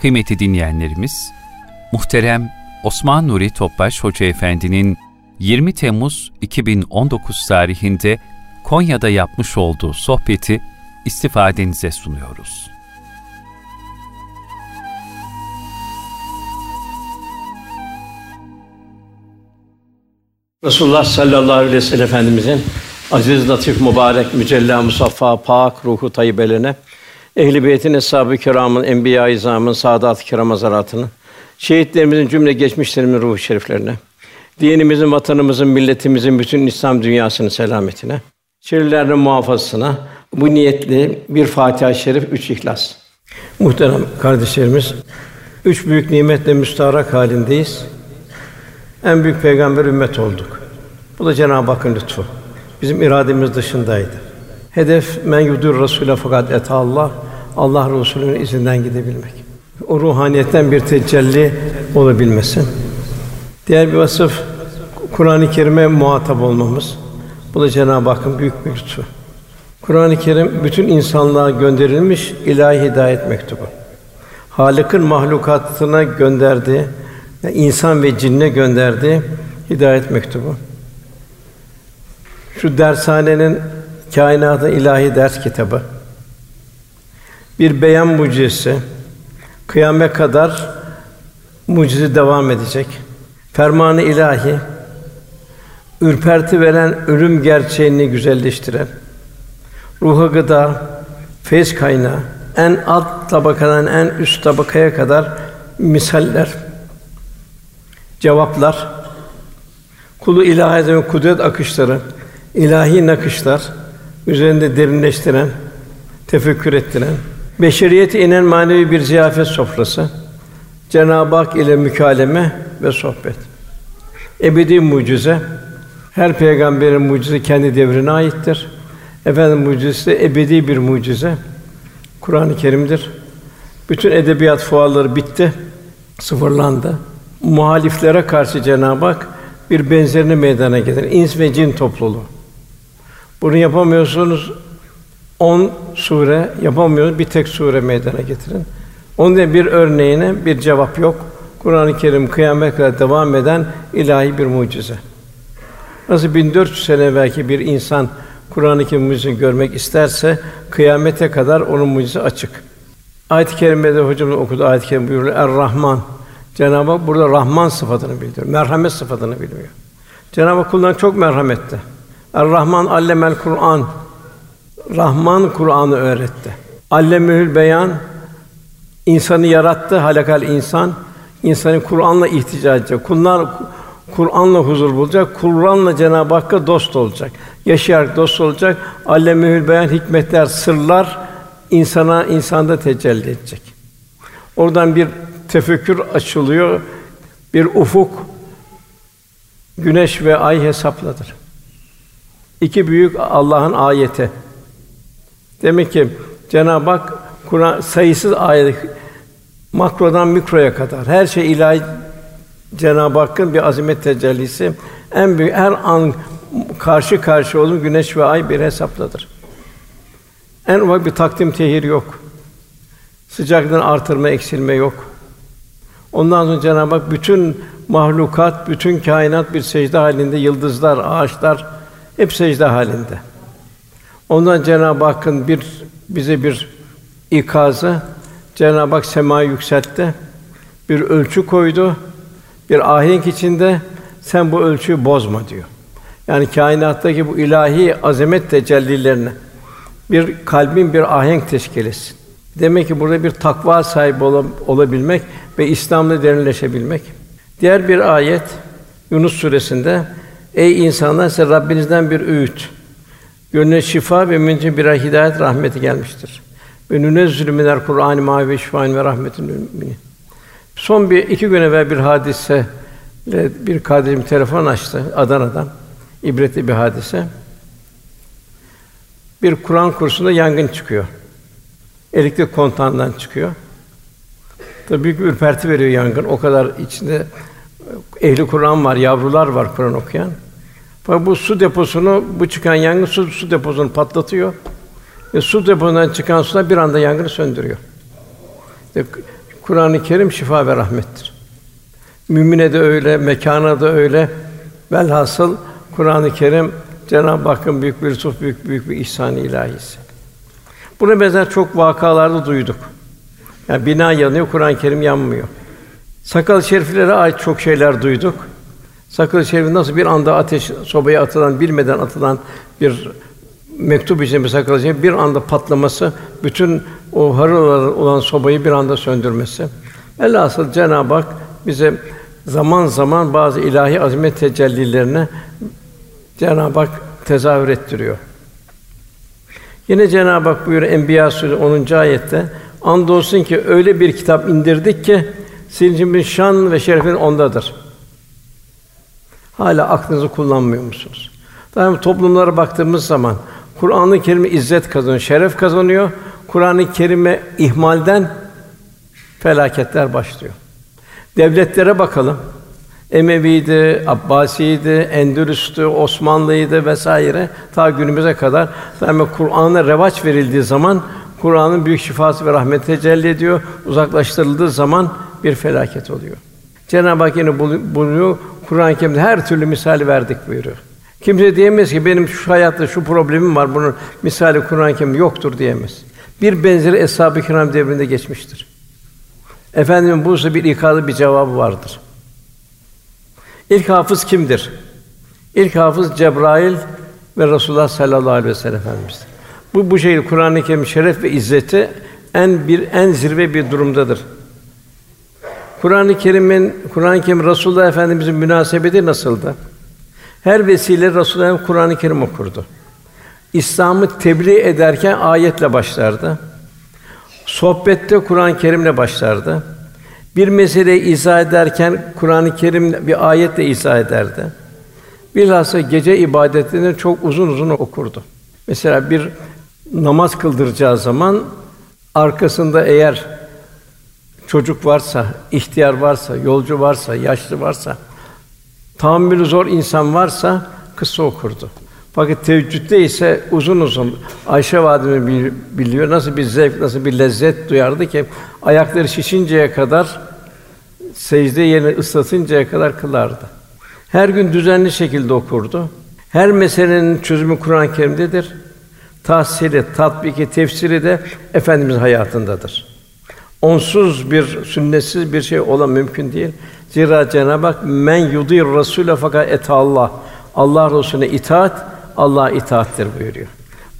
Kıymetli dinleyenlerimiz, muhterem Osman Nuri Topbaş Hoca Efendi'nin 20 Temmuz 2019 tarihinde Konya'da yapmış olduğu sohbeti istifadenize sunuyoruz. Resulullah sallallahu aleyhi ve sellem Efendimizin aziz, latif, mübarek, mücella, musaffa, pak, ruhu tayyibelerine, ehl-i beytin, eshab-ı kiramın, enbiya-i izamın, saadat-ı kiram şehitlerimizin cümle geçmişlerimizin ruhu şeriflerine, dinimizin, vatanımızın, milletimizin, bütün İslam dünyasının selametine, şerlerinin muhafazasına, bu niyetli bir Fatiha-i Şerif, üç İhlas. Muhterem kardeşlerimiz, üç büyük nimetle müstarak halindeyiz. En büyük peygamber ümmet olduk. Bu da Cenab-ı Hakk'ın lütfu. Bizim irademiz dışındaydı. Hedef men yudur Rasûle fakat et Allah Allah Resulü'nün izinden gidebilmek. O ruhaniyetten bir tecelli olabilmesi. Diğer bir vasıf Kur'an-ı Kerim'e muhatap olmamız. Bu da Cenab-ı Hakk'ın büyük bir lütfu. Kur'an-ı Kerim bütün insanlığa gönderilmiş ilahi hidayet mektubu. Halık'ın mahlukatına gönderdiği, yani insan ve cinne gönderdiği hidayet mektubu. Şu dershanenin kainatı ilahi ders kitabı. Bir beyan mucizesi. Kıyamet kadar mucize devam edecek. Fermanı ilahi ürperti veren ölüm gerçeğini güzelleştiren ruha gıda, feyz kaynağı, en alt tabakadan en üst tabakaya kadar misaller, cevaplar, kulu ilahi kudret akışları, ilahi nakışlar üzerinde derinleştiren, tefekkür ettiren, beşeriyete inen manevi bir ziyafet sofrası, Cenab-ı Hak ile mükaleme ve sohbet. Ebedi mucize, her peygamberin mucize kendi devrine aittir. Efendim mucizesi ebedi bir mucize. Kur'an-ı Kerim'dir. Bütün edebiyat fuarları bitti, sıfırlandı. Muhaliflere karşı Cenab-ı Hak bir benzerini meydana getirir. İns ve cin topluluğu. Bunu yapamıyorsunuz. On sure yapamıyoruz. Bir tek sure meydana getirin. Onun da bir örneğine bir cevap yok. Kur'an-ı Kerim kıyamet kadar devam eden ilahi bir mucize. Nasıl 1400 sene belki bir insan Kur'an-ı Kerim görmek isterse kıyamete kadar onun mucizesi açık. Ayet-i kerimede hocamız okudu ayet-i kerim buyuruyor Er-Rahman. Cenab-ı Hak burada Rahman sıfatını bildiriyor. Merhamet sıfatını bilmiyor. Cenab-ı Hak kullarına çok merhametli. Er-Rahman allemel Kur'an. Rahman Kur'an'ı öğretti. Allemül beyan insanı yarattı, halakal insan. İnsanı Kur'an'la ihticac edecek. Kullar Kur'an'la huzur bulacak. Kur'an'la Cenab-ı Hakk'a dost olacak. Yaşayarak dost olacak. Allemül beyan hikmetler, sırlar insana insanda tecelli edecek. Oradan bir tefekkür açılıyor. Bir ufuk güneş ve ay hesapladır. İki büyük Allah'ın ayeti. Demek ki Cenab-ı Hak Kur'an sayısız ayet makrodan mikroya kadar her şey ilahi Cenab-ı Hakk'ın bir azamet tecellisi. En büyük her an karşı karşı olun güneş ve ay bir hesapladır. En ufak bir takdim tehir yok. Sıcaklığın artırma, eksilme yok. Ondan sonra Cenab-ı Hak bütün mahlukat, bütün kainat bir secde halinde, yıldızlar, ağaçlar hep secde halinde. Ondan Cenab-ı Hakk'ın bir bize bir ikazı Cenab-ı Hak semayı yükseltti. Bir ölçü koydu. Bir ahenk içinde sen bu ölçüyü bozma diyor. Yani kainattaki bu ilahi azamet tecellilerini bir kalbin bir ahenk teşkil etsin. Demek ki burada bir takva sahibi olabilmek ve İslam'da derinleşebilmek. Diğer bir ayet Yunus suresinde Ey insanlar size Rabbinizden bir öğüt, gönlüne şifa ve mümkün bir hidayet rahmeti gelmiştir. Ve nünezzülü minel Kur'an-ı mâ ve şifaen ve rahmetin müminin. Son bir iki gün evvel bir hadise bir kardeşim telefon açtı Adana'dan. İbretli bir hadise. Bir Kur'an kursunda yangın çıkıyor. Elektrik kontağından çıkıyor. Tabii büyük bir ürperti veriyor yangın. O kadar içinde ehli Kur'an var, yavrular var Kur'an okuyan. Fakat bu su deposunu, bu çıkan yangın su, su deposunu patlatıyor. Ve su deposundan çıkan sular bir anda yangını söndürüyor. İşte Kur'an-ı Kerim şifa ve rahmettir. Mümine de öyle, mekana da öyle. Velhasıl Kur'an-ı Kerim Cenab-ı Hakk'ın büyük bir lütuf, büyük büyük bir ihsan ilahisi. Buna benzer çok vakalarda duyduk. Yani bina yanıyor, Kur'an-ı Kerim yanmıyor. Sakal şeriflere ait çok şeyler duyduk. Sakal şerifi nasıl bir anda ateş sobaya atılan, bilmeden atılan bir mektup içinde bir sakal bir anda patlaması, bütün o harıl olan sobayı bir anda söndürmesi. Velhasıl Cenab-ı Hak bize zaman zaman bazı ilahi azamet tecellilerini Cenab-ı Hak tezahür ettiriyor. Yine Cenab-ı Hak buyuruyor Enbiya Suresi 10. ayette andolsun ki öyle bir kitap indirdik ki sizin bir şan ve şerefin ondadır. Hala aklınızı kullanmıyor musunuz? Daima toplumlara baktığımız zaman Kur'an-ı Kerim izzet kazanıyor, şeref kazanıyor. Kur'an-ı Kerim'e ihmalden felaketler başlıyor. Devletlere bakalım. Emevi'ydi, Abbasi'ydi, Endülüs'tü, Osmanlı'ydı vesaire ta günümüze kadar yani Kur'an'a revaç verildiği zaman Kur'an'ın büyük şifası ve rahmeti tecelli ediyor. Uzaklaştırıldığı zaman bir felaket oluyor. Cenab-ı Hak yine buluyor. Kur'an-ı Kerim'de her türlü misali verdik buyuruyor. Kimse diyemez ki benim şu hayatta şu problemim var. Bunun misali Kur'an-ı Kerim yoktur diyemez. Bir benzeri eshab-ı kiram devrinde geçmiştir. Efendimin bu bir ikadı bir cevabı vardır. İlk hafız kimdir? İlk hafız Cebrail ve Resulullah sallallahu aleyhi ve sellem Efendimiz'dir. Bu bu şey Kur'an-ı Kerim şeref ve izzeti en bir en zirve bir durumdadır. Kur'an-ı Kerim'in Kur'an-ı Kerim Resulullah Efendimizin münasebeti nasıldı? Her vesile Resulullah Kur'an-ı Kerim okurdu. İslam'ı tebliğ ederken ayetle başlardı. Sohbette Kur'an-ı Kerim'le başlardı. Bir meseleyi izah ederken Kur'an-ı Kerim bir ayetle izah ederdi. Bilhassa gece ibadetlerini çok uzun uzun okurdu. Mesela bir namaz kıldıracağı zaman arkasında eğer çocuk varsa, ihtiyar varsa, yolcu varsa, yaşlı varsa, tahammülü zor insan varsa kısa okurdu. Fakat teheccüde ise uzun uzun Ayşe validemiz biliyor nasıl bir zevk, nasıl bir lezzet duyardı ki ayakları şişinceye kadar secde yerini ıslatıncaya kadar kılardı. Her gün düzenli şekilde okurdu. Her meselenin çözümü Kur'an-ı Kerim'dedir. Tahsili, tatbiki, tefsiri de efendimiz hayatındadır. Onsuz bir sünnetsiz bir şey olan mümkün değil. Zira Cenab-ı Hak men yudir Rasûle fakat et Allah. Allah Resulüne itaat Allah'a itaattir buyuruyor.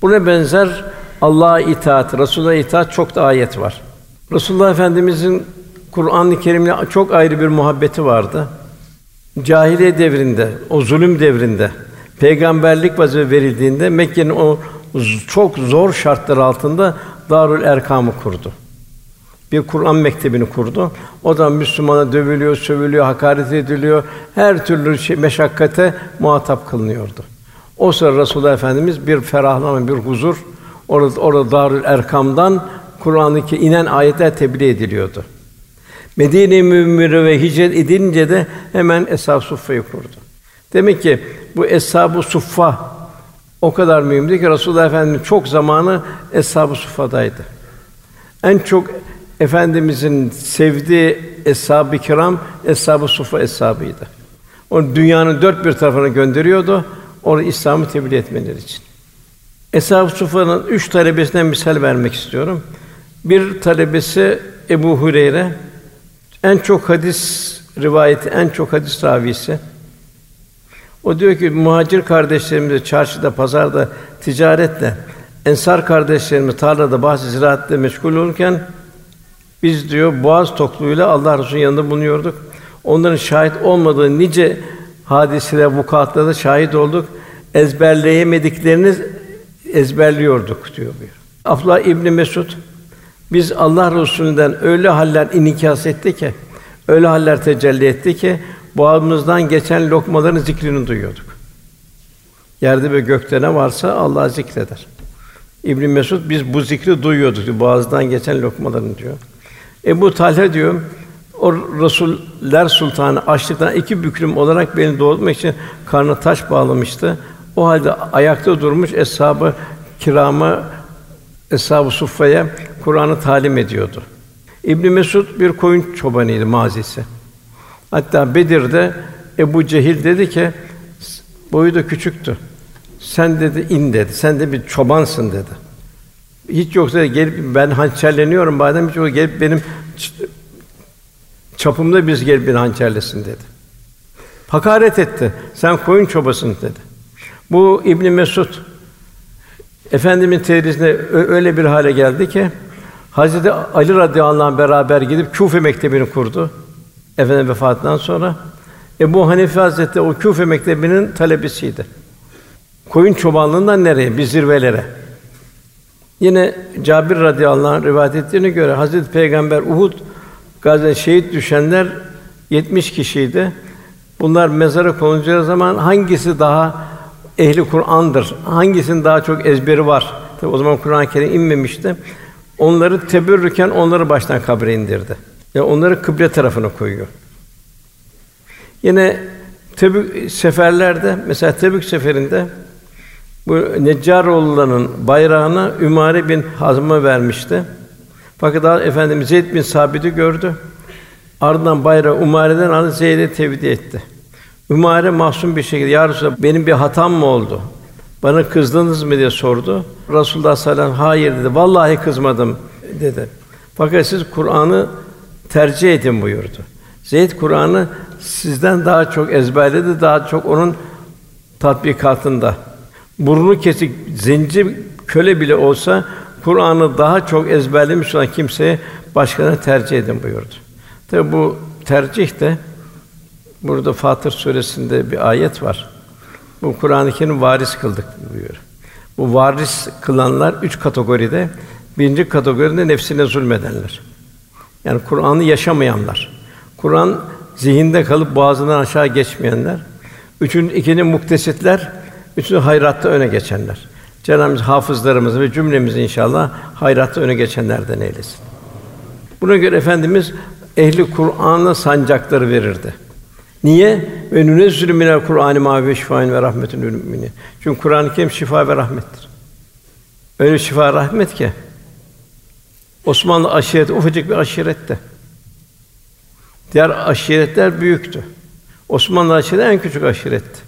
Buna benzer Allah'a itaat, Resûl'a itaat çok da ayet var. Resulullah Efendimizin Kur'an-ı Kerim'le çok ayrı bir muhabbeti vardı. Cahiliye devrinde, o zulüm devrinde peygamberlik vazife verildiğinde Mekke'nin o çok zor şartlar altında Darül Erkam'ı kurdu. Bir Kur'an mektebini kurdu. O da Müslümana dövülüyor, sövülüyor, hakaret ediliyor. Her türlü şey, meşakkate muhatap kılınıyordu. O sırada Resulullah Efendimiz bir ferahlama, bir huzur orada orada Darül Erkam'dan Kur'an'ı inen ayetler tebliğ ediliyordu. Medine-i Münevvere ve hicret edince de hemen Eshab-ı Suffa'yı kurdu. Demek ki bu Eshab-ı Suffa o kadar mühimdi ki Resulullah Efendimiz çok zamanı Eshab-ı Suffa'daydı. En çok efendimizin sevdiği eshab-ı kiram eshab-ı suffa eshabıydı. O dünyanın dört bir tarafına gönderiyordu. Orada İslam'ı tebliğ etmeleri için. Eshab-ı Suffa'nın üç talebesinden misal vermek istiyorum. Bir talebesi Ebu Hureyre, en çok hadis rivayeti, en çok hadis ravisi. O diyor ki muhacir kardeşlerimiz çarşıda, pazarda, ticaretle, ensar kardeşlerimiz tarlada, bahçe ziraatle meşgul olurken biz diyor boğaz tokluğuyla Allah Resulü'nün yanında bulunuyorduk. Onların şahit olmadığı nice hadiseler, vukuatlara şahit olduk. Ezberleyemediklerini ezberliyorduk diyor buyur. Afla İbn Mesud biz Allah Resulü'nden öyle haller inikas etti ki, öyle haller tecelli etti ki boğazımızdan geçen lokmaların zikrini duyuyorduk. Yerde ve gökte ne varsa Allah zikreder. İbn Mesud biz bu zikri duyuyorduk boğazdan geçen lokmaların diyor. Ebu Talha diyor o Resuller Sultanı açlıktan iki büklüm olarak beni doğurmak için karnına taş bağlamıştı. O halde ayakta durmuş eshabı kirama Eshab-ı Suffa'ya Kur'an'ı talim ediyordu. İbn Mesud bir koyun çobanıydı mazisi. Hatta Bedir'de Ebu Cehil dedi ki boyu da küçüktü. Sen dedi in dedi. Sen de bir çobansın dedi. Hiç yoksa gelip ben hançerleniyorum badem hiç yoksa gelip benim çapımda biz gelip beni hançerlesin dedi. Hakaret etti. Sen koyun çobasın dedi. Bu İbn Mesud Efendimin tedrisinde öyle bir hale geldi ki Hazreti Ali radıyallahu anh beraber gidip Küfe mektebini kurdu. Efendim vefatından sonra Ebu Hanife Hazretleri o Küfe mektebinin talebesiydi. Koyun çobanlığından nereye? Bir zirvelere. Yine Cabir radıyallahu anh rivayet ettiğine göre Hazreti Peygamber Uhud gazete şehit düşenler 70 kişiydi. Bunlar mezara konulacağı zaman hangisi daha ehli Kur'an'dır? Hangisinin daha çok ezberi var? Tabi o zaman Kur'an-ı Kerim inmemişti. Onları teberrüken onları baştan kabre indirdi. Yani onları kıble tarafına koyuyor. Yine Tebük seferlerde mesela Tebük seferinde bu Neccaroğullarının bayrağını Ümare bin Hazm'a vermişti. Fakat daha Efendimiz Zeyd bin Sabit'i gördü. Ardından bayrağı Umare'den alıp Zeyd'e tevdi etti. Ümare mahzun bir şekilde ya Resulallah, benim bir hatam mı oldu? Bana kızdınız mı diye sordu. Resulullah sallallahu aleyhi ve sellem hayır dedi. Vallahi kızmadım dedi. Fakat siz Kur'an'ı tercih edin buyurdu. Zeyd Kur'an'ı sizden daha çok ezberledi, daha çok onun tatbikatında. Burnu kesik zenci köle bile olsa Kur'an'ı daha çok ezberlemiş olan kimseye başkana tercih edin buyurdu. Tabi bu tercih de burada Fatır suresinde bir ayet var. Bu Kur'an-ı Kerim varis kıldık buyuruyor. Bu varis kılanlar üç kategoride. Birinci kategoride nefsine zulmedenler. Yani Kur'an'ı yaşamayanlar. Kur'an zihinde kalıp boğazından aşağı geçmeyenler. Üçüncü, ikinci muktesitler, üçüncü hayratta öne geçenler. Cenab-ı hafızlarımızı ve cümlemizi inşallah hayratta öne geçenlerden eylesin. Buna göre efendimiz ehli Kur'an'a sancakları verirdi. Niye? Ve nünezzülü minel Kur'an-ı ma ve şifaen ve rahmetün lil. Çünkü Kur'an-ı Kerim şifa ve rahmettir. Öyle şifa rahmet ki Osmanlı aşireti ufacık bir aşiretti. Diğer aşiretler büyüktü. Osmanlı aşireti en küçük aşiretti.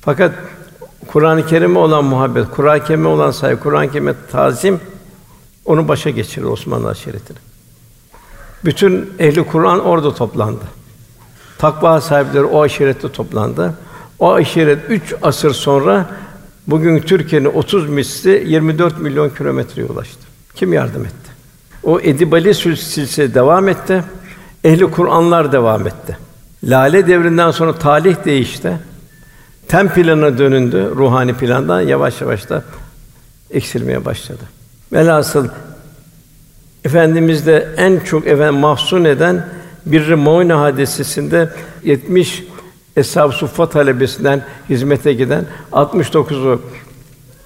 Fakat Kur'an-ı Kerim'e olan muhabbet, Kur'an-ı Kerim'e olan saygı, Kur'an-ı Kerim'e tazim onu başa geçirir Osmanlı aşiretini. Bütün ehli Kur'an orada toplandı. Takva sahipleri o aşirette toplandı. O aşiret üç asır sonra bugün Türkiye'nin 30 misli 24 milyon kilometreye ulaştı. Kim yardım etti? O Edibali silsilesi devam etti. Ehli Kur'anlar devam etti. Lale devrinden sonra talih değişti. Tem planına dönündü ruhani plandan yavaş yavaş da eksilmeye başladı. Velhasıl Efendimiz de en çok efendim mahzun eden bir Moyne hadisesinde 70 Eshab-ı Suffa talebesinden hizmete giden 69'u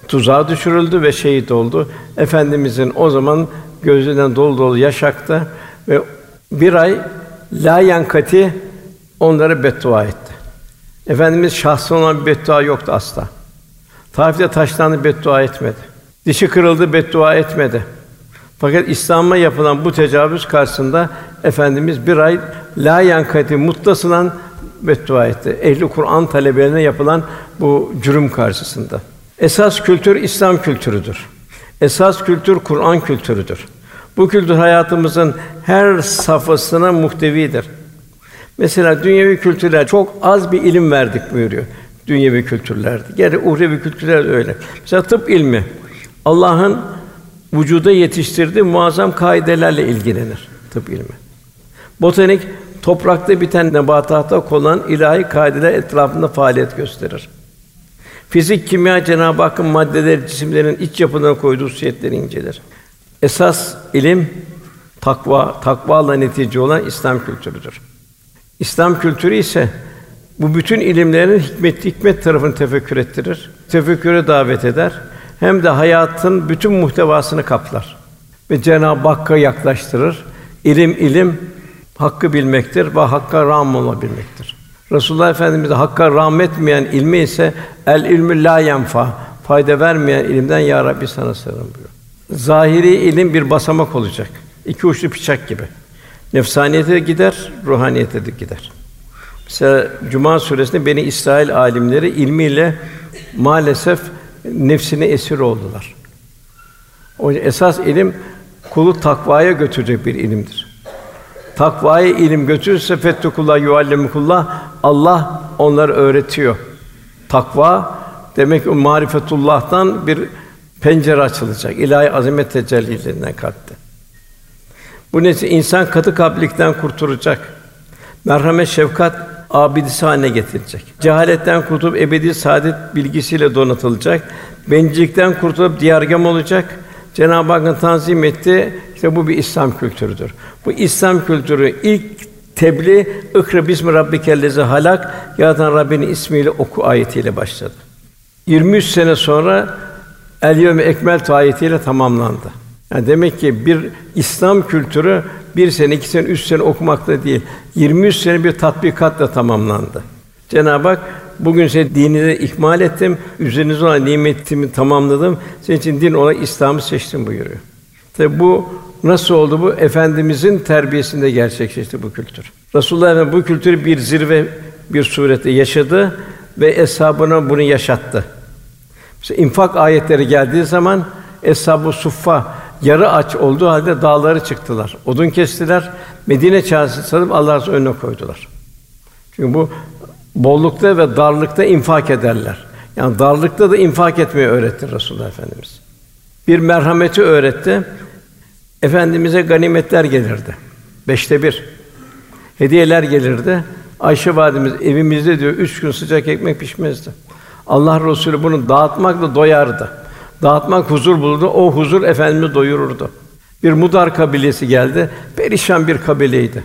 tuzağa düşürüldü ve şehit oldu. Efendimizin o zaman gözünden dolu dolu yaş aktı ve bir ay la yankati onlara beddua etti. Efendimiz şahsı olan bir beddua yoktu asla. Taif'te taşlandı beddua etmedi. Dişi kırıldı beddua etmedi. Fakat İslam'a yapılan bu tecavüz karşısında efendimiz bir ay la yankati muttasılan beddua etti. Ehli Kur'an talebelerine yapılan bu cürüm karşısında. Esas kültür İslam kültürüdür. Esas kültür Kur'an kültürüdür. Bu kültür hayatımızın her safhasına muhtevidir. Mesela dünyevi kültürler çok az bir ilim verdik buyuruyor. Dünyevi kültürlerde. Geri uhrevi kültürler de öyle. Mesela tıp ilmi Allah'ın vücuda yetiştirdiği muazzam kaidelerle ilgilenir tıp ilmi. Botanik toprakta biten nebatatta konan ilahi kaideler etrafında faaliyet gösterir. Fizik, kimya Cenab-ı Hakk'ın maddeler, cisimlerin iç yapılarına koyduğu hususiyetleri inceler. Esas ilim takva, takvayla netice olan İslam kültürüdür. İslam kültürü ise bu bütün ilimlerin hikmet hikmet tarafını tefekkür ettirir. Tefekküre davet eder. Hem de hayatın bütün muhtevasını kaplar ve Cenab-ı Hakk'a yaklaştırır. İlim ilim hakkı bilmektir ve hakka ram olabilmektir. Resulullah Efendimiz de hakka rahmetmeyen ilmi ise el ilmü la yenfa fayda vermeyen ilimden ya Rabbi sana sığınırım buyuruyor. Zahiri ilim bir basamak olacak. İki uçlu bıçak gibi. Nefsaniyete de gider, ruhaniyete de gider. Mesela Cuma suresinde beni İsrail alimleri ilmiyle maalesef nefsine esir oldular. O esas ilim kulu takvaya götürecek bir ilimdir. Takvaya ilim götürürse fettukullah yuallimukullah Allah onları öğretiyor. Takva demek ki marifetullah'tan bir pencere açılacak. İlahi azamet tecellilerinden kalpte. Bu nesi insan katı kalplikten kurtulacak. Merhamet, şefkat abidisi haline getirecek. Cehaletten kurtulup ebedi saadet bilgisiyle donatılacak. Bencillikten kurtulup diyargam olacak. Cenab-ı Hakk'ın tanzim etti. İşte bu bir İslam kültürüdür. Bu İslam kültürü ilk tebliğ "İkra bismi rabbikellezi halak" yaratan Rabbinin ismiyle oku ayetiyle başladı. 23 sene sonra El yevme ekmel ayetiyle tamamlandı. Yani demek ki bir İslam kültürü bir sene, iki sene, üç sene okumakla değil, 23 sene bir tatbikatla tamamlandı. Cenab-ı Hak bugün size dininizi ikmal ettim, üzerinize olan nimetimi tamamladım. Senin için din olarak İslam'ı seçtim buyuruyor. Tabi bu nasıl oldu bu? Efendimizin terbiyesinde gerçekleşti bu kültür. Resulullah Efendimiz bu kültürü bir zirve bir surette yaşadı ve eshabına bunu yaşattı. Mesela infak ayetleri geldiği zaman Eshab-ı Suffa yarı aç olduğu halde dağları çıktılar. Odun kestiler. Medine çarşısına salıp Allah'ın önüne koydular. Çünkü bu bollukta ve darlıkta infak ederler. Yani darlıkta da infak etmeyi öğretti Resulullah Efendimiz. Bir merhameti öğretti. Efendimize ganimetler gelirdi. Beşte bir. Hediyeler gelirdi. Ayşe validemiz evimizde diyor üç gün sıcak ekmek pişmezdi. Allah Resulü bunu dağıtmakla doyardı. Dağıtmak huzur bulurdu. O huzur efendimizi doyururdu. Bir Mudar kabilesi geldi. Perişan bir kabileydi.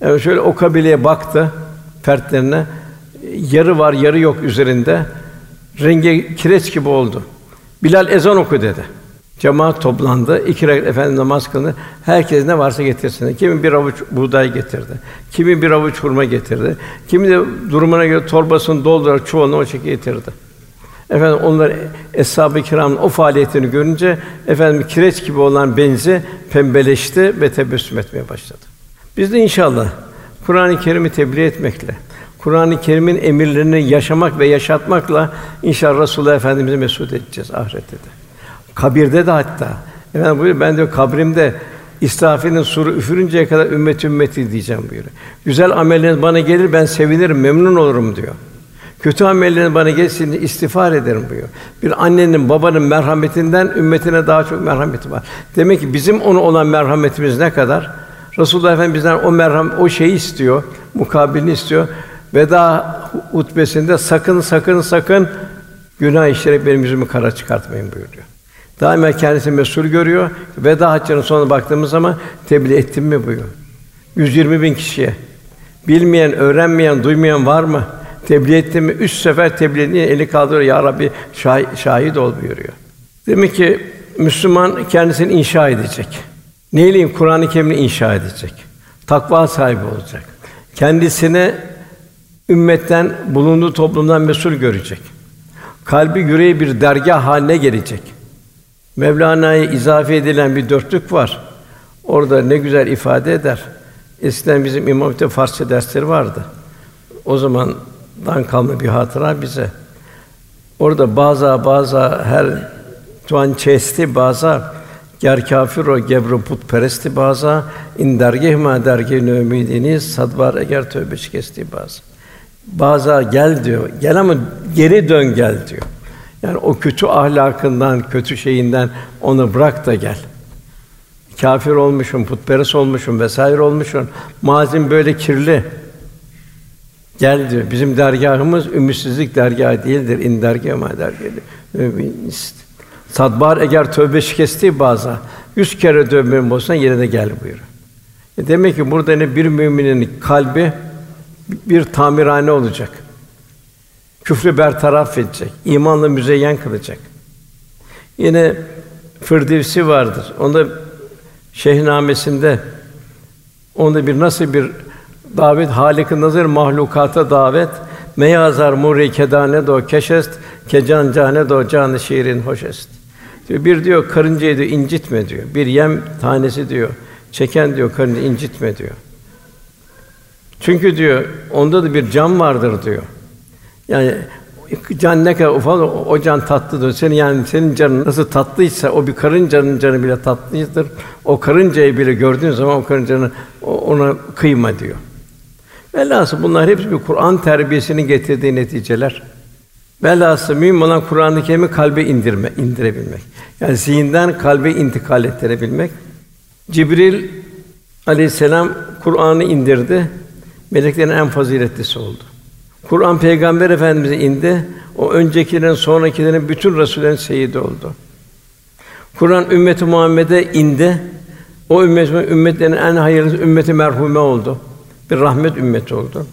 Evet şöyle o kabileye baktı fertlerine. Yarı var, yarı yok üzerinde. Rengi kireç gibi oldu. Bilal ezan oku dedi. Cemaat toplandı. İki rekat efendi namaz kıldı. Herkes ne varsa getirsin. Kimi bir avuç buğday getirdi. Kimi bir avuç hurma getirdi. Kimi de durumuna göre torbasını doldurarak çuvalını o şekilde getirdi. Efendim onlar eshab-ı kiramın o faaliyetini görünce efendim kireç gibi olan benzi pembeleşti ve tebessüm etmeye başladı. Biz de inşallah Kur'an-ı Kerim'i tebliğ etmekle, Kur'an-ı Kerim'in emirlerini yaşamak ve yaşatmakla inşallah Resulullah Efendimizi mesut edeceğiz ahirette de. Kabirde de hatta. Efendim buyuruyor, ben diyor kabrimde İsrafil'in suru üfürünceye kadar ümmet ümmeti diyeceğim buyuruyor. Güzel amelleriniz bana gelir ben sevinirim, memnun olurum diyor. Kötü amellerin bana gelsin istiğfar ederim buyuruyor. Bir annenin, babanın merhametinden ümmetine daha çok merhameti var. Demek ki bizim onu olan merhametimiz ne kadar? Resulullah Efendimiz bizden o merham o şeyi istiyor, mukabilini istiyor. Veda hutbesinde sakın sakın sakın günah işlerek benim yüzümü kara çıkartmayın buyuruyor. Daima kendisi mesul görüyor. Veda haccının sonuna baktığımız zaman tebliğ ettim mi buyuruyor. 120 bin kişiye. Bilmeyen, öğrenmeyen, duymayan var mı? Tebliğ ettim mi? Üç sefer tebliğ edince eli kaldırıyor. Ya Rabbi şah- şahit ol buyuruyor. Demek ki Müslüman kendisini inşa edecek. Neyleyim Kur'an-ı Kerim'i inşa edecek. Takva sahibi olacak. Kendisine ümmetten, bulunduğu toplumdan mesul görecek. Kalbi yüreği bir dergah haline gelecek. Mevlana'ya izafe edilen bir dörtlük var. Orada ne güzel ifade eder. Eskiden bizim İmam Hatip Farsça dersleri vardı. O zamandan kalma bir hatıra bize. Orada bazı bazı her tuan çesti bazı ger kafir o gebru putperesti bazı in dergeh ma dergeh ümidiniz sadvar eğer tövbe şikesti bazı. Bazı gel diyor. Gel ama geri dön gel diyor. Yani o kötü ahlakından, kötü şeyinden onu bırak da gel. Kafir olmuşum, putperest olmuşum vesaire olmuşum. Mazim böyle kirli. Gel diyor. Bizim dergahımız ümitsizlik dergahı değildir. İn dergâh ma dergâh. Sadbar eğer tövbe şikesti baza yüz kere tövbe olsan yerine gel buyuruyor. E demek ki burada ne bir müminin kalbi bir tamirhane olacak. Küfrü bertaraf edecek, imanla müzeyyen kılacak. Yine Firdevsi vardır. Onda Şehnamesinde onda bir nasıl bir davet Halik-i nazır mahlukata davet meyazar muri kedane do keşest kecan cane do canı şiirin hoşest. Diyor, bir diyor karıncayı diyor incitme diyor. Bir yem tanesi diyor. Çeken diyor karını incitme diyor. Çünkü diyor onda da bir can vardır diyor. Yani can ne kadar ufak o can tatlıdır. Senin yani senin canın nasıl tatlıysa o bir karıncanın canı bile tatlıdır. O karıncayı bile gördüğün zaman o karıncanın ona kıyma diyor. Velhasıl bunlar hepsi bir Kur'an terbiyesinin getirdiği neticeler. Velhasıl mühim olan Kur'an-ı Kerim'i kalbe indirme, indirebilmek. Yani zihinden kalbe intikal ettirebilmek. Cibril Aleyhisselam Kur'an'ı indirdi. Meleklerin en faziletlisi oldu. Kur'an Peygamber Efendimize indi. O öncekilerin, sonrakilerin bütün resullerin seyidi oldu. Kur'an ümmeti Muhammed'e indi. O ümmet ümmetlerin en hayırlı ümmeti merhume oldu. Bir rahmet ümmeti oldu.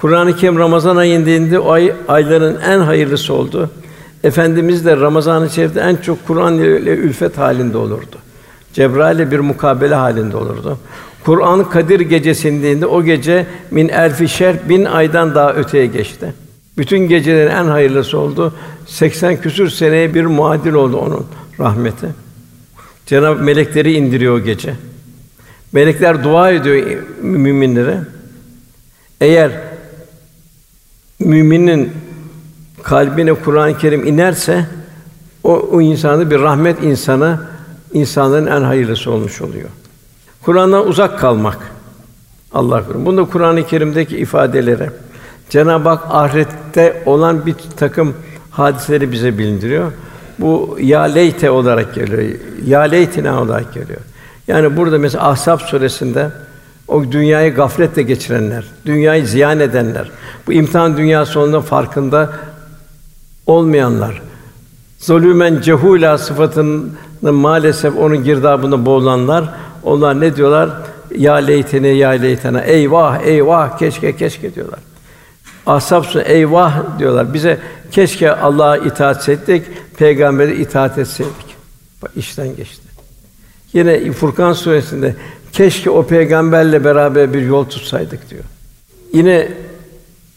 Kur'an-ı Kerim Ramazan ayında indi. O ay ayların en hayırlısı oldu. Efendimiz de Ramazan-ı Şerif'te en çok Kur'an ile ülfet halinde olurdu. Cebrail'le bir mukabele halinde olurdu. Kur'an Kadir gecesinde o gece min elfi şer bin aydan daha öteye geçti. Bütün gecelerin en hayırlısı oldu. 80 küsür seneye bir muadil oldu onun rahmeti. Cenab melekleri indiriyor o gece. Melekler dua ediyor müminlere. Eğer müminin kalbine Kur'an-ı Kerim inerse o, o insanı bir rahmet insanı, insanların en hayırlısı olmuş oluyor. Kur'an'dan uzak kalmak. Allah korusun. Bunda Kur'an-ı Kerim'deki ifadeleri Cenab-ı Hak ahirette olan bir takım hadiseleri bize bildiriyor. Bu ya leyte olarak geliyor. Ya leytine olarak geliyor. Yani burada mesela Ahzab suresinde o dünyayı gafletle geçirenler, dünyayı ziyan edenler, bu imtihan dünyası olduğunda farkında olmayanlar, zulümen cehula sıfatının maalesef onun girdabında boğulanlar, onlar ne diyorlar? Ya leytene ya leytene eyvah eyvah keşke keşke diyorlar. Ashab eyvah diyorlar. Bize keşke Allah'a itaat etseydik, peygambere itaat etseydik. Bak işten geçti. Yine Furkan suresinde keşke o peygamberle beraber bir yol tutsaydık diyor. Yine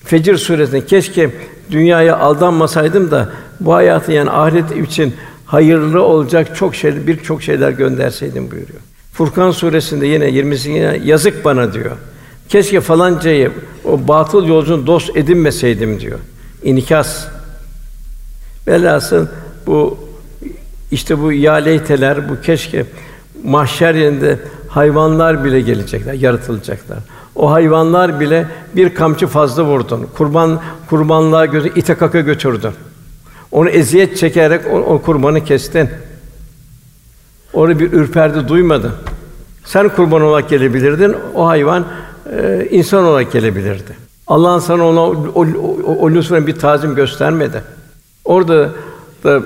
Fecir suresinde keşke dünyaya aldanmasaydım da bu hayatı yani ahiret için hayırlı olacak çok şey birçok şeyler gönderseydim buyuruyor. Furkan suresinde yine 20'sinde yazık bana diyor. Keşke falancayı o batıl yolcunun dost edinmeseydim diyor. İnikas. Velhasıl bu işte bu yaleyteler, bu keşke mahşer yerinde hayvanlar bile gelecekler, yaratılacaklar. O hayvanlar bile bir kamçı fazla vurdun. Kurban kurbanlığa gözü ite kaka götürdün. Onu eziyet çekerek o, o kurbanı kestin. Orada bir ürperdi duymadı. Sen kurban olarak gelebilirdin, o hayvan e, insan olarak gelebilirdi. Allah'ın sana ona o, o, o, o bir tazim göstermedi. Orada da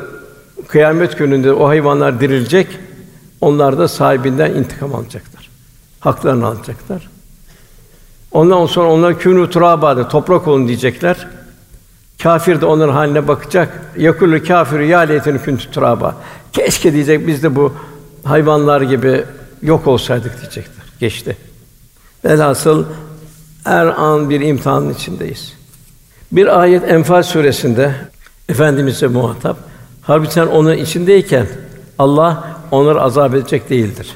kıyamet gününde o hayvanlar dirilecek, onlar da sahibinden intikam alacaklar. Haklarını alacaklar. Ondan sonra onlar künü turabada toprak olun diyecekler. Kafir de onların haline bakacak. Yakullu kâfiru ya leyteni kuntu turaba. Keşke diyecek biz de bu hayvanlar gibi yok olsaydık diyecekler. Geçti. Velhasıl her an bir imtihanın içindeyiz. Bir ayet Enfal suresinde Efendimiz'e muhatap. Halbuki sen onun içindeyken Allah onları azap edecek değildir.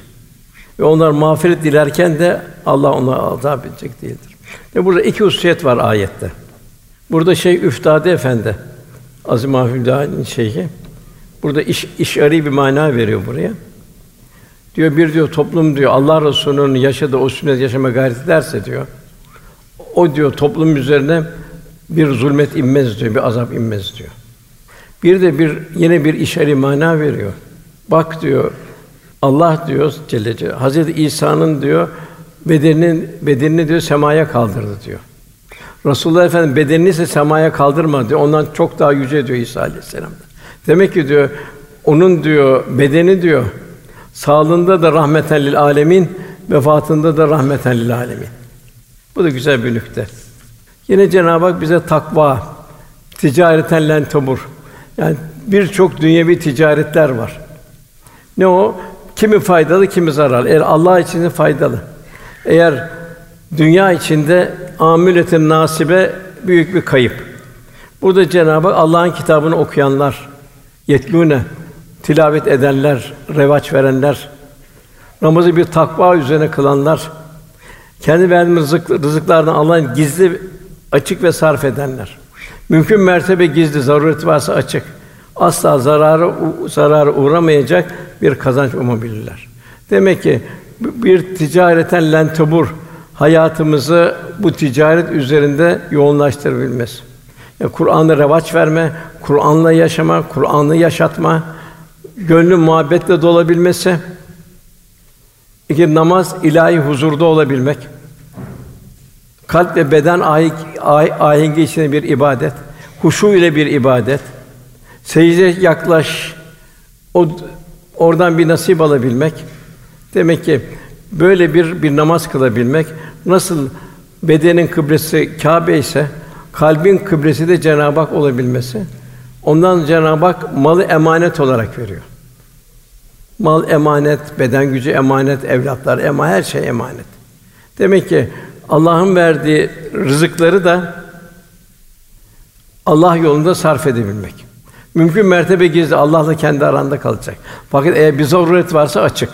Ve onlar mağfiret dilerken de Allah onları azap edecek değildir. Ve burada iki hususiyet var ayette. Burada şey Üftade Efendi Azim Mahfudâ'nın şeyhi burada iş işari bir mana veriyor buraya. Diyor bir diyor toplum diyor Allah Resulü'nün yaşadığı o sünnet yaşama gayret ederse diyor. O diyor toplum üzerine bir zulmet inmez diyor, bir azap inmez diyor. Bir de bir yine bir işari mana veriyor. Bak diyor Allah diyor Celle Hazreti İsa'nın diyor bedeninin bedenini diyor semaya kaldırdı diyor. Resulullah Efendimiz bedenini ise semaya kaldırmadı diyor. Ondan çok daha yüce diyor İsa Aleyhisselam. Demek ki diyor onun diyor bedeni diyor Sağlığında da rahmeten lil alemin, vefatında da rahmeten lil alemin. Bu da güzel bir nükte. Yine Cenab-ı Hak bize takva, ticareten len tabur. Yani birçok dünyevi ticaretler var. Ne o? Kimi faydalı, kimi zararlı. Eğer Allah için faydalı. Eğer dünya içinde amületin nasibe büyük bir kayıp. Burada Cenab-ı Hak Allah'ın kitabını okuyanlar, yetlûne tilavet edenler, revaç verenler, Namazı bir takva üzerine kılanlar, kendi verdiğimiz rızık, rızıklardan Allah'ın gizli, açık ve sarf edenler. Mümkün mertebe gizli, zaruret varsa açık. Asla zararı zararı uğramayacak bir kazanç umabilirler. Demek ki bir ticareten lentebur hayatımızı bu ticaret üzerinde yoğunlaştırabilmesi. Yani Kur'an'ı revaç verme, Kur'an'la yaşama, Kur'an'ı yaşatma, gönlün muhabbetle dolabilmesi. İki namaz ilahi huzurda olabilmek. Kalp ve beden ah, ahengi içinde bir ibadet, huşu ile bir ibadet. Secde yaklaş, o oradan bir nasip alabilmek. Demek ki böyle bir bir namaz kılabilmek nasıl bedenin kıblesi Kâbe ise kalbin kıblesi de Cenab-ı Hak olabilmesi. Ondan Cenab-ı Hak malı emanet olarak veriyor. Mal emanet, beden gücü emanet, evlatlar emanet, her şey emanet. Demek ki Allah'ın verdiği rızıkları da Allah yolunda sarf edebilmek. Mümkün mertebe gizli Allah'la kendi aranda kalacak. Fakat eğer bir zaruret varsa açık.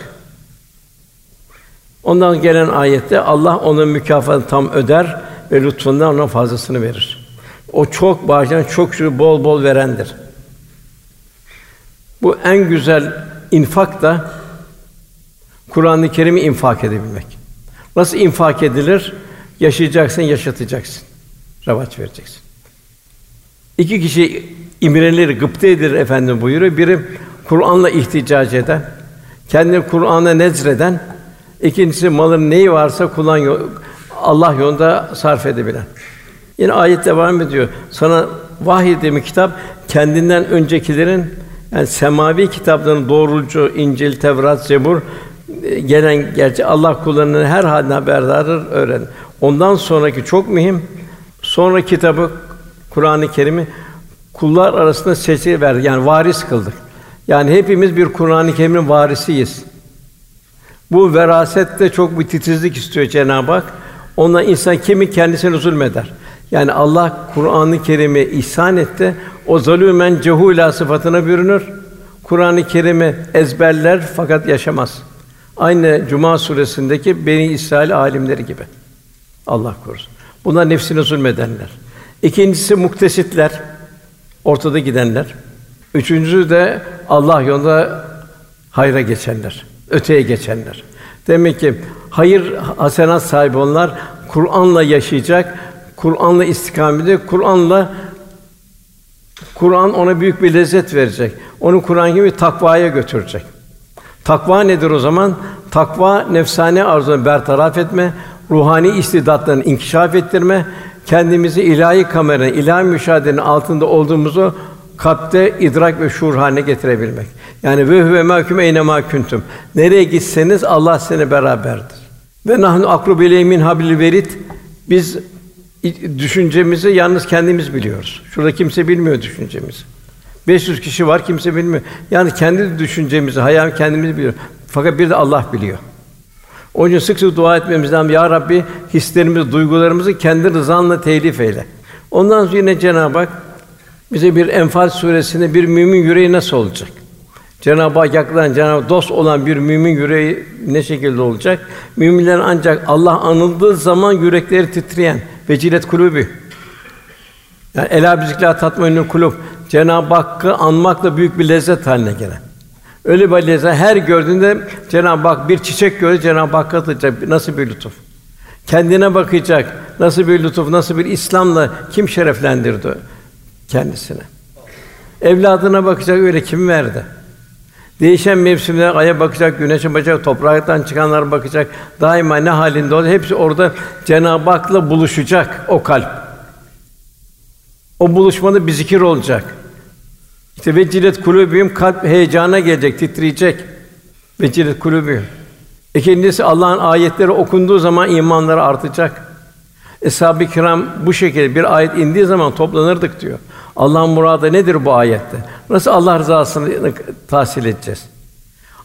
Ondan gelen ayette Allah onun mükafatını tam öder ve lütfundan ona fazlasını verir. O çok bağışlayan, çok şu bol bol verendir. Bu en güzel infak da Kur'an-ı Kerim'i infak edebilmek. Nasıl infak edilir? Yaşayacaksın, yaşatacaksın. Revaç vereceksin. İki kişi imrenir, gıpta edilir efendim buyuruyor. Biri Kur'an'la ihticac eden, kendini Kur'an'a nezreden, ikincisi malın neyi varsa kullan Allah yolunda sarf edebilen. Yine ayet devam ediyor. Sana vahyettiğim kitap kendinden öncekilerin yani semavi kitapların doğrucu İncil, Tevrat, Zebur e, gelen gerçi Allah kullarının her haline haberdardır öğren. Ondan sonraki çok mühim. Sonra kitabı Kur'an-ı Kerim'i kullar arasında seçi ver yani varis kıldık. Yani hepimiz bir Kur'an-ı Kerim'in varisiyiz. Bu veraset de çok bir titizlik istiyor Cenab-ı Hak. Ondan insan kimi kendisine zulmeder. Yani Allah Kur'an-ı Kerim'i ihsan etti. O zalûmen cehûlâ sıfatına bürünür. Kur'an-ı Kerim'i ezberler fakat yaşamaz. Aynı Cuma suresindeki Beni İsrail alimleri gibi. Allah korusun. Bunlar nefsine zulmedenler. İkincisi muktesitler, ortada gidenler. Üçüncüsü de Allah yolunda hayra geçenler, öteye geçenler. Demek ki hayır hasenat sahibi onlar Kur'an'la yaşayacak, Kur'an'la istikamette, Kur'an'la Kur'an ona büyük bir lezzet verecek. Onu Kur'an gibi takvaya götürecek. Takva nedir o zaman? Takva nefsane arzuları bertaraf etme, ruhani istidatlarını inkişaf ettirme, kendimizi ilahi kameranın, ilahi müşahedenin altında olduğumuzu kalpte idrak ve şuur haline getirebilmek. Yani ve huve mahkum eyne mahkuntum. Nereye gitseniz Allah seni beraberdir. Ve nahnu akrubu min hablil verit. Biz düşüncemizi yalnız kendimiz biliyoruz. Şurada kimse bilmiyor düşüncemizi. 500 kişi var kimse bilmiyor. Yani kendi düşüncemizi, hayal kendimiz biliyor. Fakat bir de Allah biliyor. Onun için sık sık dua etmemiz lazım. Ya Rabbi hislerimizi, duygularımızı kendi rızanla telif eyle. Ondan sonra yine Cenab-ı Hak bize bir Enfal suresinde bir mümin yüreği nasıl olacak? Cenab-ı Hak yakından Cenab-ı Hak dost olan bir mümin yüreği ne şekilde olacak? Müminlerin ancak Allah anıldığı zaman yürekleri titreyen vecilet kulübü. Yani ela bizikla tatmainül kulub. Cenab-ı Hakk'ı anmakla büyük bir lezzet haline gelen. Öyle bir her gördüğünde Cenab-ı Hak bir çiçek göre Cenab-ı Hakk'a atacak nasıl bir lütuf. Kendine bakacak. Nasıl bir lütuf, nasıl bir İslam'la kim şereflendirdi kendisine. Evladına bakacak öyle kim verdi? Değişen mevsimlere aya bakacak, güneşe bakacak, topraktan çıkanlar bakacak. Daima ne halinde olur? Hepsi orada Cenab-ı Hak'la buluşacak o kalp. O buluşmada bir zikir olacak. İşte vecilet kulübüm kalp heyecana gelecek, titreyecek. Vecilet kulübüm. İkincisi Allah'ın ayetleri okunduğu zaman imanları artacak. Eshab-ı kiram bu şekilde bir ayet indiği zaman toplanırdık diyor. Allah'ın muradı nedir bu ayette? Nasıl Allah rızasını tahsil edeceğiz?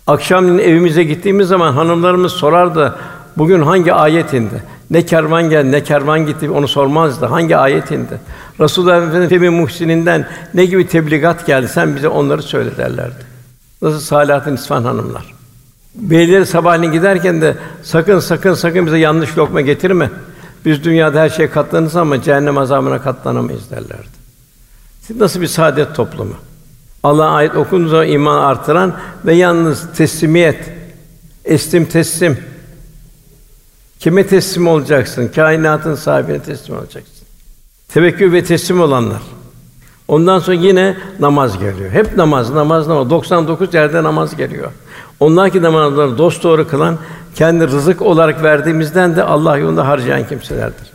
Akşam evimize gittiğimiz zaman hanımlarımız sorardı, bugün hangi ayet indi? Ne kervan geldi, ne kervan gitti onu sormazdı. Hangi ayet indi? Resulullah Efendimiz Muhsin'inden ne gibi tebligat geldi? Sen bize onları söyle derlerdi. Nasıl Salahattin İsfan hanımlar. Beyleri sabahleyin giderken de sakın sakın sakın bize yanlış lokma getirme. Biz dünyada her şeye katlanırız ama cehennem azabına katlanamayız derlerdi. Siz nasıl bir saadet toplumu? Allah'a ait okunduğu iman artıran ve yalnız teslimiyet, estim teslim. Kime teslim olacaksın? Kainatın sahibine teslim olacaksın. Tevekkül ve teslim olanlar. Ondan sonra yine namaz geliyor. Hep namaz, namaz, namaz. 99 yerde namaz geliyor. Onlar ki namazları dost doğru kılan, kendi rızık olarak verdiğimizden de Allah yolunda harcayan kimselerdir.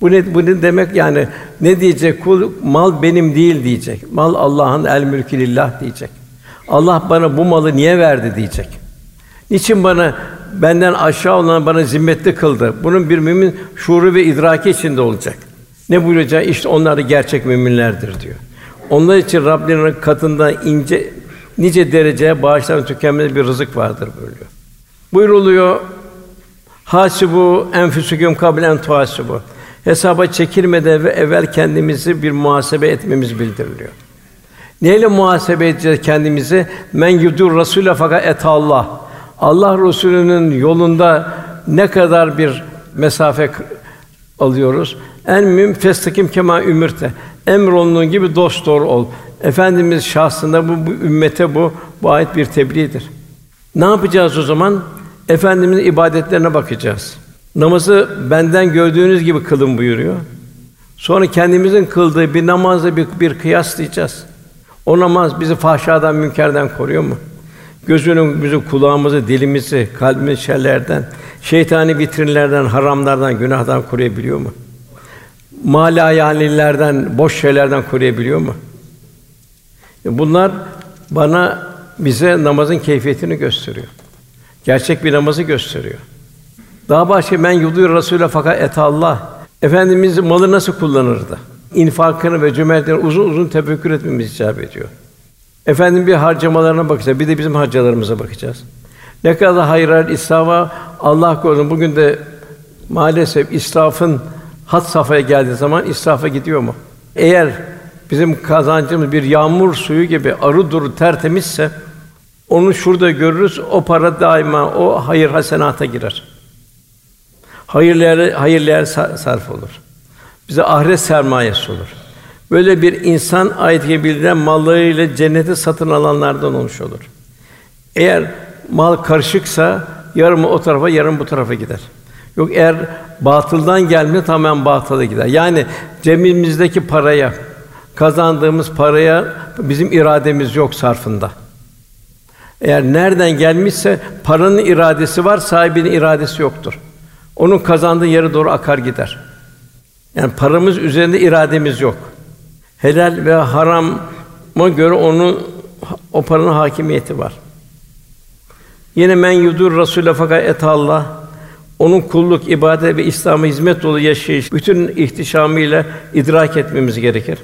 Bu ne, bu ne demek yani? Ne diyecek? Kul mal benim değil diyecek. Mal Allah'ın el mülkü lillah diyecek. Allah bana bu malı niye verdi diyecek. Niçin bana benden aşağı olan bana zimmetli kıldı? Bunun bir mümin şuuru ve idraki içinde olacak. Ne buyuracak? İşte onlar da gerçek müminlerdir diyor. Onlar için Rabblerinin katında ince nice dereceye bağışlanan tükenmez bir rızık vardır buyuruyor. Buyruluyor. Hasibu enfüsüküm kablen tuhasibu. Hesaba çekilmeden ve evvel kendimizi bir muhasebe etmemiz bildiriliyor. Neyle muhasebe edeceğiz kendimizi? Men yudur Rasûle fakat et Allah. Allah Resulü'nün yolunda ne kadar bir mesafe alıyoruz? En mühim festakim kema ümürte. Emrolunduğun gibi dost doğru ol. Efendimiz şahsında bu, bu ümmete bu bu ayet bir tebliğdir. Ne yapacağız o zaman? Efendimizin ibadetlerine bakacağız. Namazı benden gördüğünüz gibi kılın buyuruyor. Sonra kendimizin kıldığı bir namazla bir, bir kıyaslayacağız. O namaz bizi fahşadan, münkerden koruyor mu? Gözünün, bizim kulağımızı, dilimizi, kalbimizi şerlerden, şeytani vitrinlerden, haramlardan, günahdan koruyabiliyor mu? Mala yanilerden, boş şeylerden koruyabiliyor mu? Bunlar bana bize namazın keyfiyetini gösteriyor. Gerçek bir namazı gösteriyor. Daha başka men yudur Rasûle fakat et Allah. Efendimiz malı nasıl kullanırdı? İnfakını ve cömertliğini uzun uzun tefekkür etmemiz icap ediyor. Efendim bir harcamalarına bakacağız. Bir de bizim harcalarımıza bakacağız. Ne kadar hayır israfa Allah korusun. Bugün de maalesef israfın hat safhaya geldiği zaman israfa gidiyor mu? Eğer bizim kazancımız bir yağmur suyu gibi arı duru tertemizse onu şurada görürüz. O para daima o hayır hasenata girer. Hayırlı hayırlı sarf olur. Bize ahiret sermayesi olur. Böyle bir insan ayet-i bildiren mallarıyla cenneti satın alanlardan olmuş olur. Eğer mal karışıksa yarım o tarafa, yarım bu tarafa gider. Yok eğer batıldan gelme tamamen batıla gider. Yani cebimizdeki paraya, kazandığımız paraya bizim irademiz yok sarfında. Eğer nereden gelmişse paranın iradesi var, sahibinin iradesi yoktur. Onun kazandığı yere doğru akar gider. Yani paramız üzerinde irademiz yok. Helal ve harama göre onun o paranın hakimiyeti var. Yine men yudur Rasûle fakat et Allah onun kulluk, ibadet ve İslam'a hizmet dolu yaşayış bütün ihtişamıyla idrak etmemiz gerekir.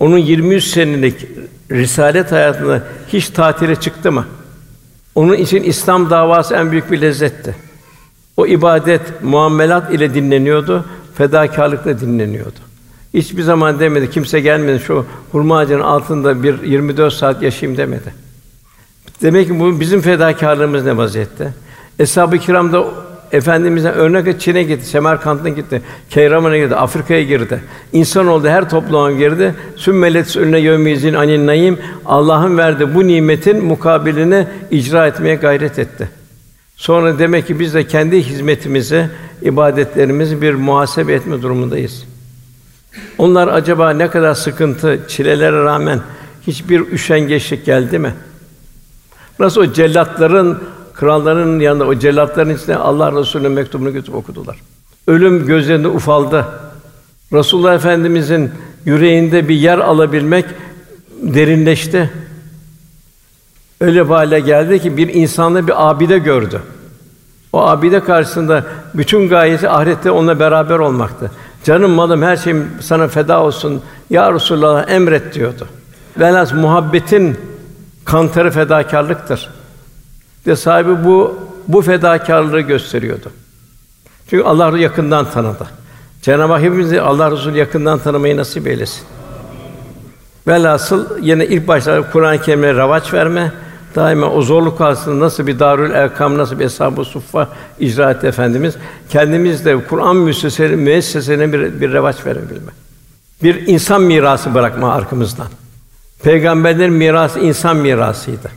Onun 23 senelik risalet hayatında hiç tatile çıktı mı? Onun için İslam davası en büyük bir lezzetti. O ibadet muamelat ile dinleniyordu, fedakarlıkla dinleniyordu. Hiçbir zaman demedi, kimse gelmedi şu hurma ağacının altında bir 24 saat yaşayayım demedi. Demek ki bu bizim fedakarlığımız ne vaziyette? Eshab-ı Kiram da Efendimiz'e örnek Çin'e gitti, Semerkant'a gitti, Keyraman'a gitti, Afrika'ya girdi. İnsan oldu, her topluma girdi. Sümmelet önüne yevmizin anin naim Allah'ın verdiği bu nimetin mukabiline icra etmeye gayret etti. Sonra demek ki biz de kendi hizmetimizi, ibadetlerimizi bir muhasebe etme durumundayız. Onlar acaba ne kadar sıkıntı, çilelere rağmen hiçbir üşengeçlik geldi mi? Nasıl o cellatların, kralların yanında o cellatların içinde Allah Resulü'nün mektubunu götürüp okudular. Ölüm gözlerinde ufaldı. Resulullah Efendimizin yüreğinde bir yer alabilmek derinleşti. Öyle bir hale geldi ki bir insanla bir abide gördü. O abide karşısında bütün gayesi ahirette onunla beraber olmaktı. Canım malım her şeyim sana feda olsun. Ya Resulallah emret diyordu. Velhâsıl muhabbetin kantarı fedakarlıktır. De sahibi bu bu fedakarlığı gösteriyordu. Çünkü Allah yakından tanıdı. Cenab-ı Hak hepimizi Allah Resulü yakından tanımayı nasip eylesin. Velhasıl yine ilk başta Kur'an-ı Kerim'e ravaç verme, daima o zorluk karşısında nasıl bir Darül Erkam, nasıl bir Eshab-ı Suffa icra etti Efendimiz. Kendimiz de Kur'an müessesesi müessesesine bir, bir revaç verebilme. Bir insan mirası bırakma arkamızdan. Peygamberlerin mirası insan mirasıydı.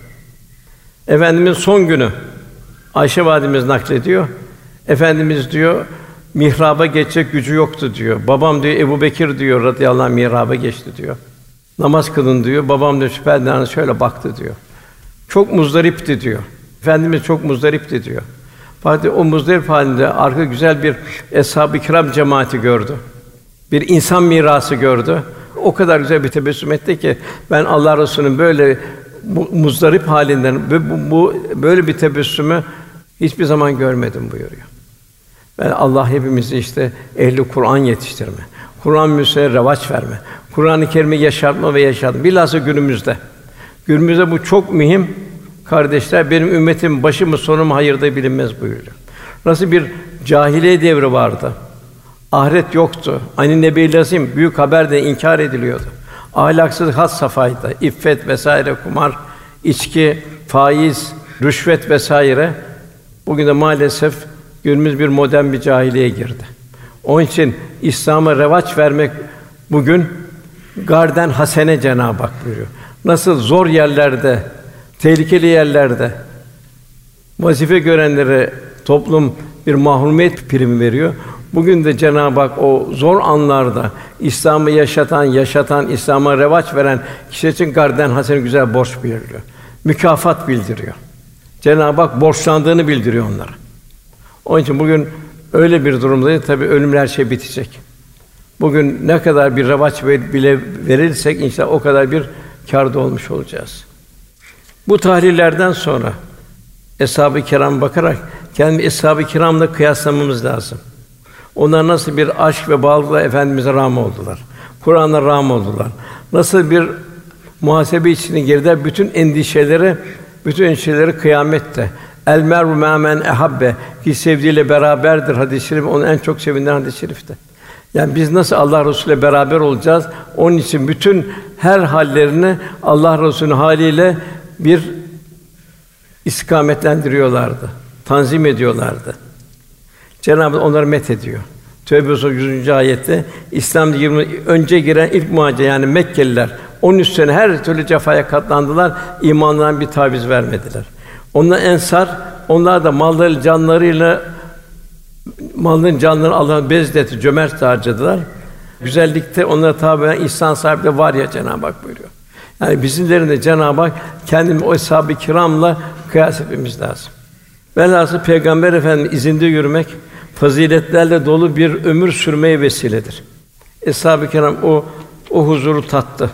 Efendimiz son günü Ayşe validemiz naklediyor. Efendimiz diyor mihraba geçecek gücü yoktu diyor. Babam diyor Ebu Bekir diyor radıyallahu anh mihraba geçti diyor. Namaz kılın diyor. Babam diyor şu perdeden şöyle baktı diyor. Çok muzdaripti diyor. Efendimiz çok muzdaripti diyor. Fakat o muzdarip halinde arka güzel bir eshab-ı kiram cemaati gördü. Bir insan mirası gördü. O kadar güzel bir tebessüm etti ki ben Allah Resulü'nün böyle bu muzdarip halinden bu, bu böyle bir tebessümü hiçbir zaman görmedim buyuruyor. Ben Allah hepimizi işte ehli Kur'an yetiştirme, Kur'an müseye revaç verme, Kur'an-ı Kerim'i yaşatma ve yaşatma. Bilhassa günümüzde. Günümüzde bu çok mühim. Kardeşler, benim ümmetim başı mı sonu mu hayırda bilinmez buyuruyor. Nasıl bir cahiliye devri vardı. Ahiret yoktu. Aynı Nebi Lazim büyük haber de inkar ediliyordu. Ahlaksız has safaydı. İffet vesaire, kumar, içki, faiz, rüşvet vesaire. Bugün de maalesef günümüz bir modern bir cahiliye girdi. Onun için İslam'a revaç vermek bugün garden hasene Cenab-ı Hak buyuruyor. Nasıl zor yerlerde, tehlikeli yerlerde vazife görenlere toplum bir mahrumiyet primi veriyor. Bugün de Cenab-ı Hak o zor anlarda İslam'ı yaşatan, yaşatan, İslam'a revaç veren kişi için garden hasene güzel borç bildiriyor. Mükafat bildiriyor. Cenab-ı Hak borçlandığını bildiriyor onlara. Onun için bugün öyle bir durumdayız. Tabii ölümler her şey bitecek. Bugün ne kadar bir revaç bile verirsek inşallah o kadar bir kârda olmuş olacağız. Bu tahlillerden sonra eshab-ı kiram bakarak kendi eshab-ı kiramla kıyaslamamız lazım. Onlar nasıl bir aşk ve bağlılıkla efendimize rağm oldular. Kur'an'a rağm oldular. Nasıl bir muhasebe içinde girdiler bütün endişeleri, bütün endişeleri kıyamette. El meru men ehabbe ki sevdiğiyle beraberdir hadis-i şerif onu en çok sevilen hadis-i şerifte. Yani biz nasıl Allah Resulü ile beraber olacağız? Onun için bütün her hallerini Allah Resulü'nün haliyle bir istikametlendiriyorlardı. Tanzim ediyorlardı. Cenab-ı Hak onları met ediyor. Tövbe Suresi 100. ayette İslam 20 önce giren ilk muhacir yani Mekkeliler 13 sene her türlü cefaya katlandılar. imandan bir taviz vermediler. Onlar ensar, onlar da malları canlarıyla malların canlarını Allah'ın bezdetti, cömert harcadılar. Güzellikte onlara tabi ihsan sahibi de var ya Cenab-ı Hak buyuruyor. Yani bizimlerin de Cenab-ı Hak kendini o eshab-ı kiramla kıyas etmemiz lazım. Velhasıl Peygamber Efendimiz izinde yürümek faziletlerle dolu bir ömür sürmeye vesiledir. Eshab-ı kiram o o huzuru tattı.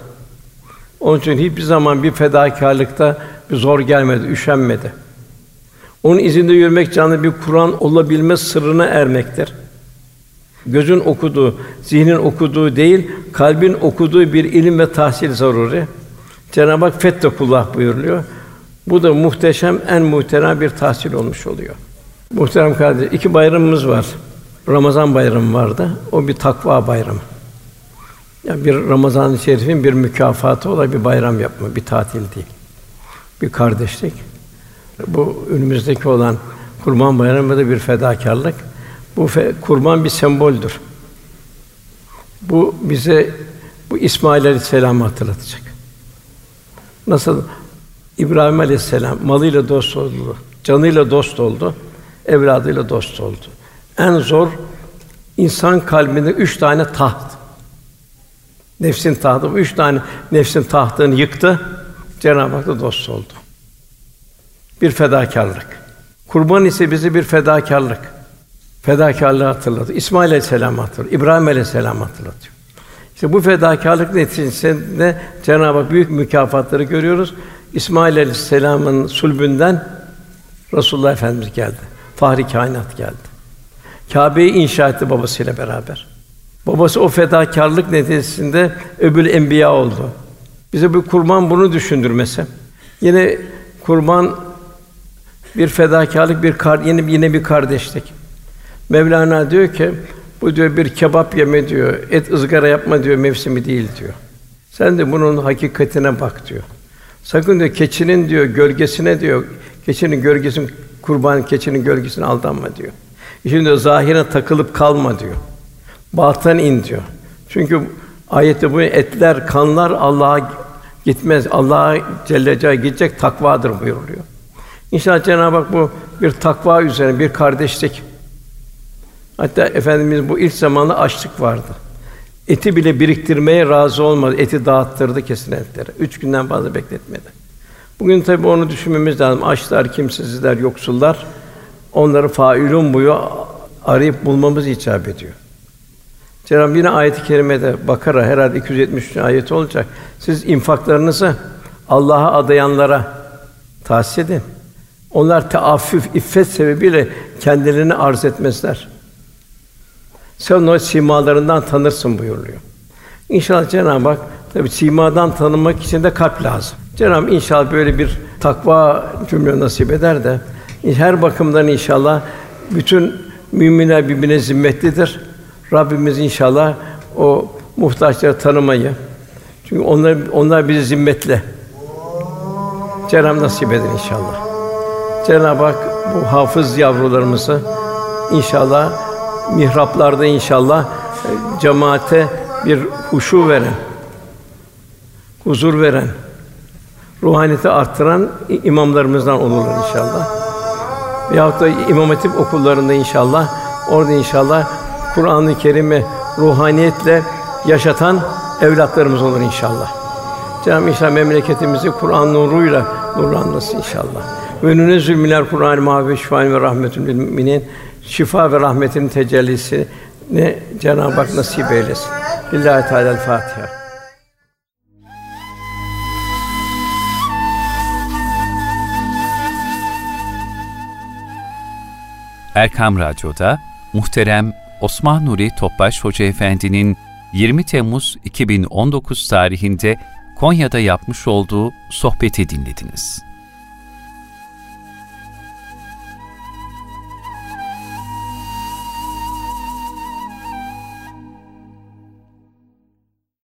Onun için hiçbir zaman bir fedakarlıkta bir zor gelmedi, üşenmedi. Onun izinde yürümek canlı bir Kur'an olabilme sırrına ermektir. Gözün okuduğu, zihnin okuduğu değil, kalbin okuduğu bir ilim ve tahsil zaruri. Cenab-ı Hak fettekullah buyuruluyor. Bu da muhteşem, en muhterem bir tahsil olmuş oluyor. Muhterem kardeş, iki bayramımız var. Ramazan bayramı vardı. O bir takva bayramı. Yani bir Ramazan-ı Şerif'in bir mükafatı olan bir bayram yapma, bir tatil değil. Bir kardeşlik. Bu önümüzdeki olan Kurban Bayramı da bir fedakarlık. Bu kurban bir semboldür. Bu bize bu İsmail Aleyhisselam'ı hatırlatacak. Nasıl İbrahim Aleyhisselam malıyla dost oldu, canıyla dost oldu, evladıyla dost oldu. En zor insan kalbinde üç tane taht. Nefsin tahtı, üç tane nefsin tahtını yıktı. Cenab-ı Hak da dost oldu. Bir fedakarlık. Kurban ise bizi bir fedakarlık. Fedakarlığı hatırladı. İsmail Aleyhisselam hatırladı. İbrahim Aleyhisselam hatırlatıyor. İşte bu fedakarlık neticesinde Cenab-ı Hak büyük mükafatları görüyoruz. İsmail Aleyhisselam'ın sulbünden Resulullah Efendimiz geldi. Fahri kainat geldi. Kâbe'yi inşa etti babasıyla beraber. Babası o fedakarlık neticesinde öbül enbiya oldu. Bize bu kurban bunu düşündürmesi. Yine kurban bir fedakarlık, bir kar, yine yine bir kardeşlik. Mevlana diyor ki bu diyor bir kebap yeme diyor, et ızgara yapma diyor, mevsimi değil diyor. Sen de bunun hakikatine bak diyor. Sakın diyor keçinin diyor gölgesine diyor keçinin gölgesinin kurban keçinin gölgesine aldanma diyor. Şimdi diyor zahire takılıp kalma diyor. Batın in diyor. Çünkü ayette bu etler, kanlar Allah'a gitmez. Allah'a Celle Celaluhu gidecek takvadır buyuruluyor. İnşallah Cenab-ı Hak bu bir takva üzerine bir kardeşlik. Hatta efendimiz bu ilk zamanında açlık vardı. Eti bile biriktirmeye razı olmadı. Eti dağıttırdı kesin etleri. Üç günden fazla bekletmedi. Bugün tabi onu düşünmemiz lazım. Açlar, kimsesizler, yoksullar. Onları failun buyu arayıp bulmamız icap ediyor. Cenab-ı yine ayet-i kerimede Bakara herhalde 273. ayet olacak. Siz infaklarınızı Allah'a adayanlara tahsis edin. Onlar teaffüf, iffet sebebiyle kendilerini arz etmezler. Sen o simalarından tanırsın buyuruluyor. İnşallah Cenab-ı Hak tabi simadan tanımak için de kalp lazım. Cenab-ı inşallah böyle bir takva cümle nasip eder de her bakımdan inşallah bütün müminler birbirine zimmetlidir. Rabbimiz inşallah o muhtaçları tanımayı çünkü onlar onlar bizi zimmetle Cenab-ı nasip eder inşallah. Cenab-ı Hak bu hafız yavrularımızı inşallah mihraplarda inşallah e, cemaate bir huşu veren, huzur veren, ruhaniyeti arttıran imamlarımızdan olurlar inşallah. Veyahut da İmam Hatip okullarında inşallah orada inşallah Kur'an-ı Kerim'i ruhaniyetle yaşatan evlatlarımız olur inşallah. Cenab-ı inşallah memleketimizi Kur'an nuruyla nurlandırsın inşallah. Ve nünezzül minel Kur'an ma ve rahmetun lil müminin. Şifa ve rahmetin tecellisi ne Cenab-ı Hak nasip eylesin. Billahi Teala Fatiha. Erkam Radyo'da muhterem Osman Nuri Topbaş Hoca Efendi'nin 20 Temmuz 2019 tarihinde Konya'da yapmış olduğu sohbeti dinlediniz.